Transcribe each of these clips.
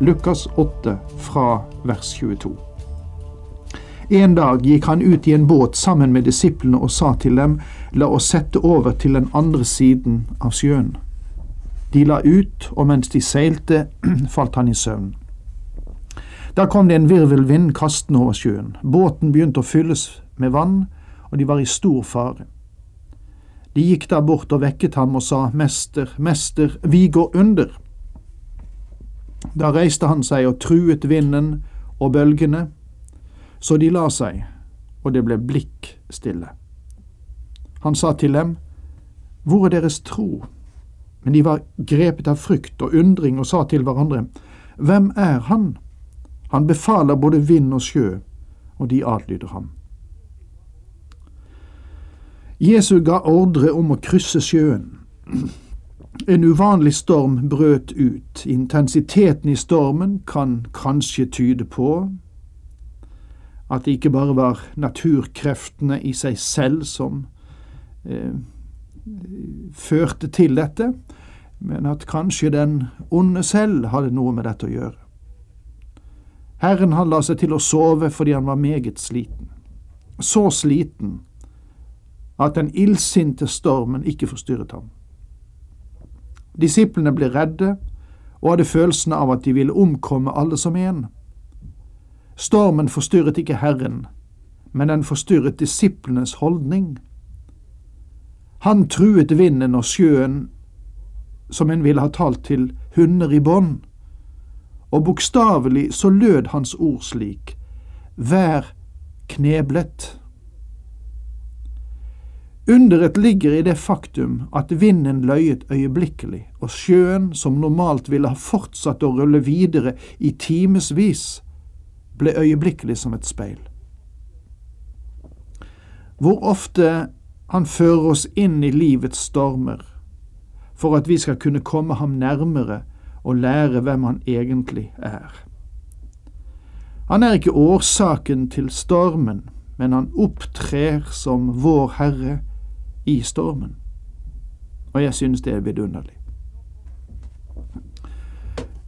Lukas 8 fra vers 22. En dag gikk han ut i en båt sammen med disiplene og sa til dem, la oss sette over til den andre siden av sjøen. De la ut, og mens de seilte, falt han i søvn. Da kom det en virvelvind kastende over sjøen. Båten begynte å fylles med vann, og de var i stor fare. De gikk da bort og vekket ham og sa, Mester, Mester, vi går under. Da reiste han seg og truet vinden og bølgene, så de la seg, og det ble blikk stille. Han sa til dem, Hvor er deres tro? Men de var grepet av frykt og undring og sa til hverandre, Hvem er han? Han befaler både vind og sjø, og de adlyder ham. Jesu ga ordre om å krysse sjøen. En uvanlig storm brøt ut. Intensiteten i stormen kan kanskje tyde på at det ikke bare var naturkreftene i seg selv som eh, førte til dette, men at kanskje den onde selv hadde noe med dette å gjøre. Herren han la seg til å sove fordi han var meget sliten. Så sliten at den illsinte stormen ikke forstyrret ham. Disiplene ble redde og hadde følelsen av at de ville omkomme alle som en. Stormen forstyrret ikke Herren, men den forstyrret disiplenes holdning. Han truet vinden og sjøen som en ville ha talt til hunder i bånd, og bokstavelig så lød hans ord slik, Vær kneblet. Underet ligger i det faktum at vinden løyet øyeblikkelig, og sjøen, som normalt ville ha fortsatt å rulle videre i timevis, ble øyeblikkelig som et speil. Hvor ofte han fører oss inn i livets stormer, for at vi skal kunne komme ham nærmere og lære hvem han egentlig er. Han er ikke årsaken til stormen, men han opptrer som vår Herre i stormen. Og jeg synes det er vidunderlig.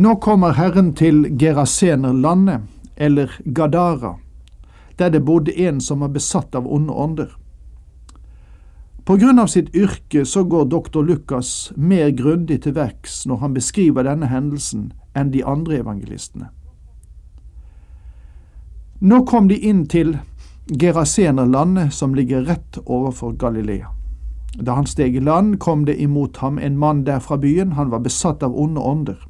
Nå kommer Herren til Gerasenerlandet, eller Gadara, der det bodde en som var besatt av onde ånder. På grunn av sitt yrke så går doktor Lukas mer grundig til verks når han beskriver denne hendelsen enn de andre evangelistene. Nå kom de inn til Gerasenerlandet, som ligger rett overfor Galilea. Da han steg i land, kom det imot ham en mann der fra byen, han var besatt av onde ånder.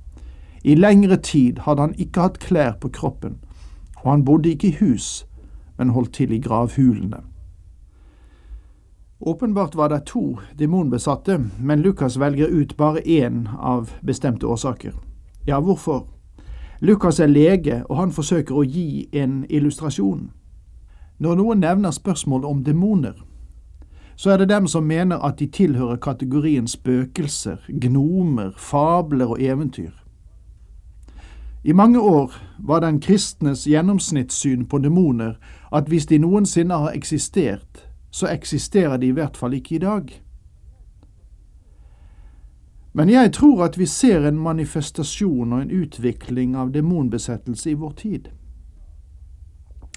I lengre tid hadde han ikke hatt klær på kroppen, og han bodde ikke i hus, men holdt til i gravhulene. Åpenbart var det to demonbesatte, men Lukas velger ut bare én av bestemte årsaker. Ja, hvorfor? Lukas er lege, og han forsøker å gi en illustrasjon. Når noen nevner spørsmål om demoner, så er det dem som mener at de tilhører kategorien spøkelser, gnomer, fabler og eventyr. I mange år var den kristnes gjennomsnittssyn på demoner at hvis de noensinne har eksistert, så eksisterer de i hvert fall ikke i dag. Men jeg tror at vi ser en manifestasjon og en utvikling av demonbesettelse i vår tid.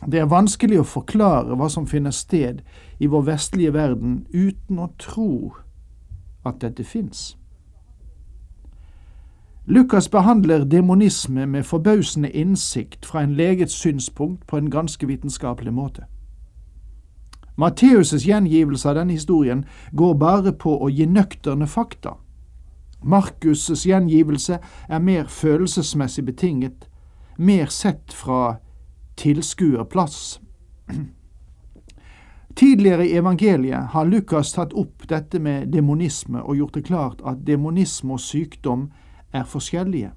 Det er vanskelig å forklare hva som finner sted i vår vestlige verden uten å tro at dette fins. Lukas behandler demonisme med forbausende innsikt fra en legets synspunkt på en ganske vitenskapelig måte. Matteus' gjengivelse av denne historien går bare på å gi nøkterne fakta. Markus' gjengivelse er mer følelsesmessig betinget, mer sett fra tilskuerplass. Tidligere i evangeliet har Lukas tatt opp dette med demonisme og gjort det klart at demonisme og sykdom er forskjellige.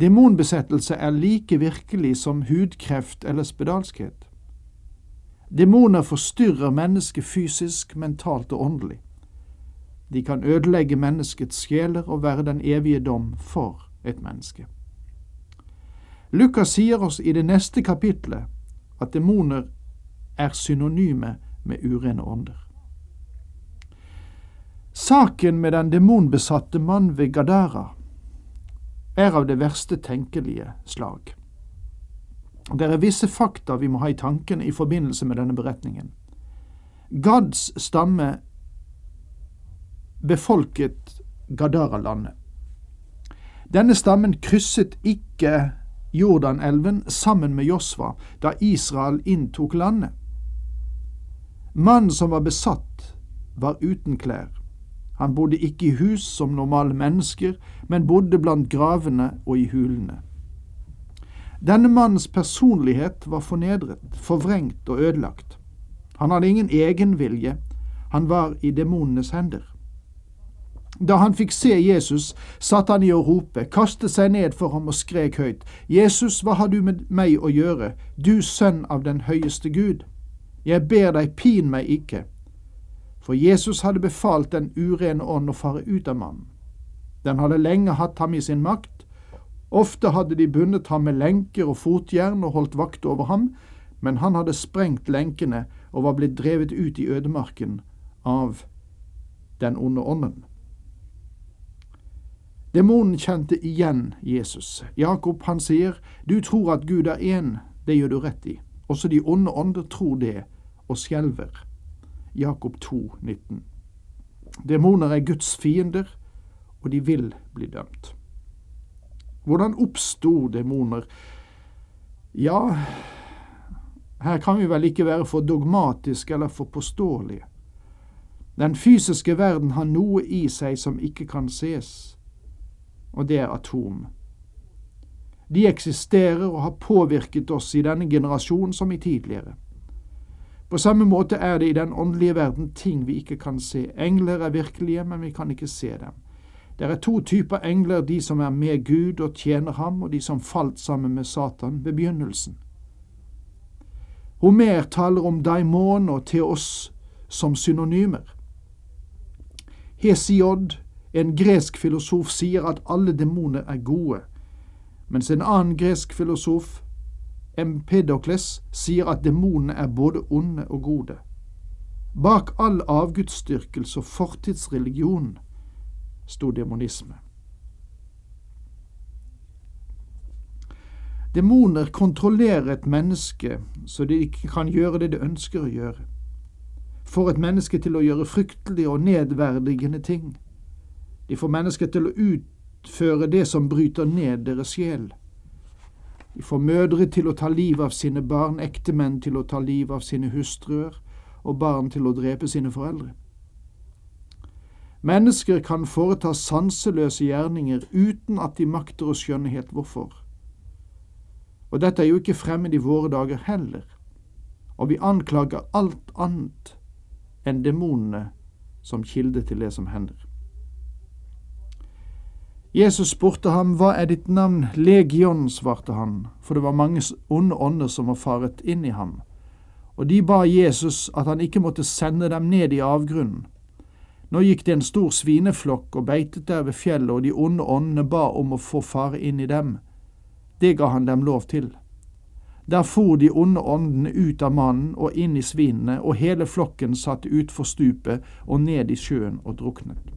Demonbesettelse er like virkelig som hudkreft eller spedalskhet. Demoner forstyrrer mennesket fysisk, mentalt og åndelig. De kan ødelegge menneskets sjeler og være den evige dom for et menneske. Lukas sier oss i det neste kapitlet at demoner er synonyme med urene ånder. Saken med den demonbesatte mann ved Gadara er av det verste tenkelige slag. Det er visse fakta vi må ha i tankene i forbindelse med denne beretningen. Gads stamme befolket Gadara-landet. Denne stammen krysset ikke Jordanelven sammen med Josva da Israel inntok landet. Mannen som var besatt, var uten klær. Han bodde ikke i hus som normale mennesker, men bodde blant gravene og i hulene. Denne mannens personlighet var fornedret, forvrengt og ødelagt. Han hadde ingen egenvilje, han var i demonenes hender. Da han fikk se Jesus, satt han i å rope, kastet seg ned for ham og skrek høyt, Jesus, hva har du med meg å gjøre, du sønn av den høyeste Gud? Jeg ber deg, pin meg ikke. For Jesus hadde befalt den urene ånd å fare ut av mannen. Den hadde lenge hatt ham i sin makt. Ofte hadde de bundet ham med lenker og fotjern og holdt vakt over ham, men han hadde sprengt lenkene og var blitt drevet ut i ødemarken av den onde ånden. Demonen kjente igjen Jesus. Jakob han sier, du tror at Gud er én, det gjør du rett i. Også de onde ånder tror det og skjelver. Jakob 2, 19. Demoner er Guds fiender, og de vil bli dømt. Hvordan oppsto demoner? Ja, her kan vi vel ikke være for dogmatiske eller for påståelige. Den fysiske verden har noe i seg som ikke kan ses, og det er atom. De eksisterer og har påvirket oss i denne generasjonen som i tidligere. På samme måte er det i den åndelige verden ting vi ikke kan se. Engler er virkelige, men vi kan ikke se dem. Det er to typer engler, de som er med Gud og tjener ham, og de som falt sammen med Satan ved begynnelsen. Homer taler om daimon og oss som synonymer. Hesiod, en gresk filosof, sier at alle demoner er gode, mens en annen gresk filosof Empedokles sier at demonene er både onde og gode. Bak all avgudsdyrkelse og fortidsreligion sto demonisme. Demoner kontrollerer et menneske så de ikke kan gjøre det de ønsker å gjøre. Får et menneske til å gjøre fryktelige og nedverdigende ting. De får mennesker til å utføre det som bryter ned deres sjel. De får mødre til å ta livet av sine barn, ektemenn til å ta livet av sine hustruer, og barn til å drepe sine foreldre. Mennesker kan foreta sanseløse gjerninger uten at de makter å skjønne helt hvorfor. Og dette er jo ikke fremmed i våre dager heller, og vi anklager alt annet enn demonene som kilde til det som hender. Jesus spurte ham, Hva er ditt navn? Legion, svarte han, for det var mange onde ånder som var faret inn i ham. Og de ba Jesus at han ikke måtte sende dem ned i avgrunnen. Nå gikk det en stor svineflokk og beitet der ved fjellet, og de onde åndene ba om å få fare inn i dem. Det ga han dem lov til. Der for de onde åndene ut av mannen og inn i svinene, og hele flokken satt utfor stupet og ned i sjøen og druknet.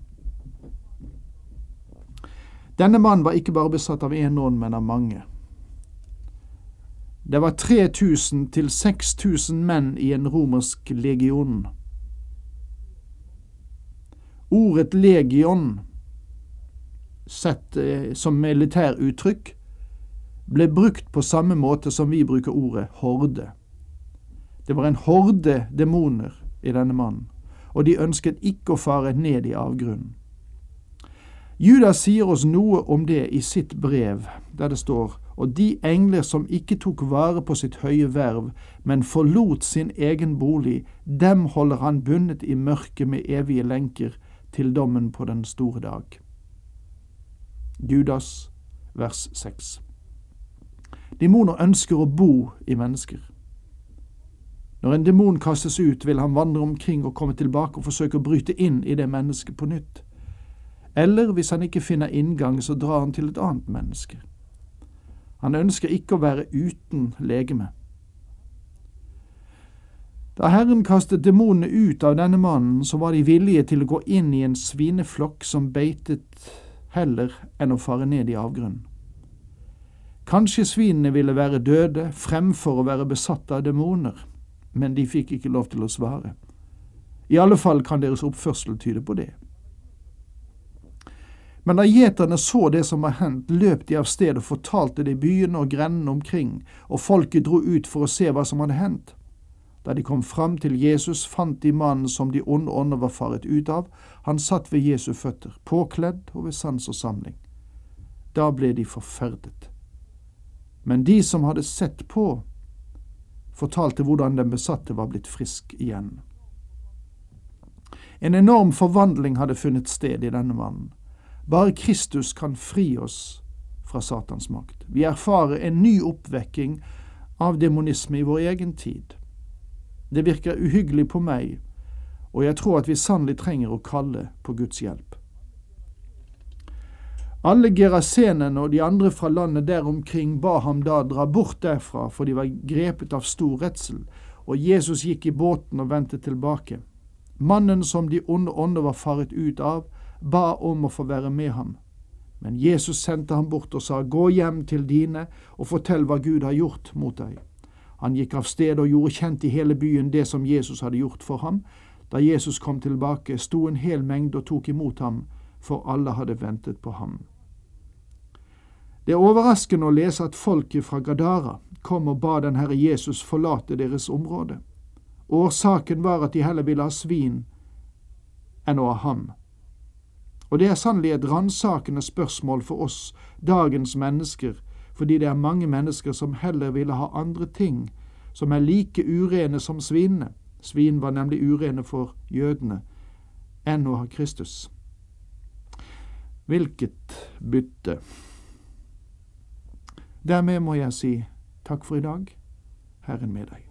Denne mannen var ikke bare besatt av én ånd, men av mange. Det var 3000 til 6000 menn i en romersk legion. Ordet legion, sett eh, som militæruttrykk, ble brukt på samme måte som vi bruker ordet horde. Det var en horde demoner i denne mannen, og de ønsket ikke å fare ned i avgrunnen. Judas sier oss noe om det i sitt brev, der det står og de engler som ikke tok vare på sitt høye verv, men forlot sin egen bolig, dem holder han bundet i mørket med evige lenker til dommen på den store dag. Judas vers 6. Demoner ønsker å bo i mennesker. Når en demon kastes ut, vil han vandre omkring og komme tilbake og forsøke å bryte inn i det mennesket på nytt. Eller hvis han ikke finner inngang, så drar han til et annet menneske. Han ønsker ikke å være uten legeme. Da Herren kastet demonene ut av denne mannen, så var de villige til å gå inn i en svineflokk som beitet heller enn å fare ned i avgrunnen. Kanskje svinene ville være døde fremfor å være besatt av demoner, men de fikk ikke lov til å svare. I alle fall kan deres oppførsel tyde på det. Men da gjeterne så det som var hendt, løp de av sted og fortalte det i byene og grendene omkring, og folket dro ut for å se hva som hadde hendt. Da de kom fram til Jesus, fant de mannen som de onde ånder var faret ut av. Han satt ved Jesu føtter, påkledd og ved sans og samling. Da ble de forferdet. Men de som hadde sett på, fortalte hvordan den besatte var blitt frisk igjen. En enorm forvandling hadde funnet sted i denne mannen. Bare Kristus kan fri oss fra Satans makt. Vi erfarer en ny oppvekking av demonisme i vår egen tid. Det virker uhyggelig på meg, og jeg tror at vi sannelig trenger å kalle på Guds hjelp. Alle gerasenene og de andre fra landet der omkring ba ham da dra bort derfra, for de var grepet av stor redsel, og Jesus gikk i båten og vendte tilbake. Mannen som de onde ånder var faret ut av, ba om å få være med ham. Men Jesus sendte ham bort og sa, Gå hjem til dine og fortell hva Gud har gjort mot deg. Han gikk av sted og gjorde kjent i hele byen det som Jesus hadde gjort for ham. Da Jesus kom tilbake, sto en hel mengde og tok imot ham, for alle hadde ventet på ham. Det er overraskende å lese at folket fra Gadara kom og ba den Herre Jesus forlate deres område. Årsaken var at de heller ville ha svin enn å ha ham. Og det er sannelig et ransakende spørsmål for oss, dagens mennesker, fordi det er mange mennesker som heller ville ha andre ting, som er like urene som svinene. Svin var nemlig urene for jødene, enn å ha Kristus. Hvilket bytte? Dermed må jeg si takk for i dag, Herren med deg.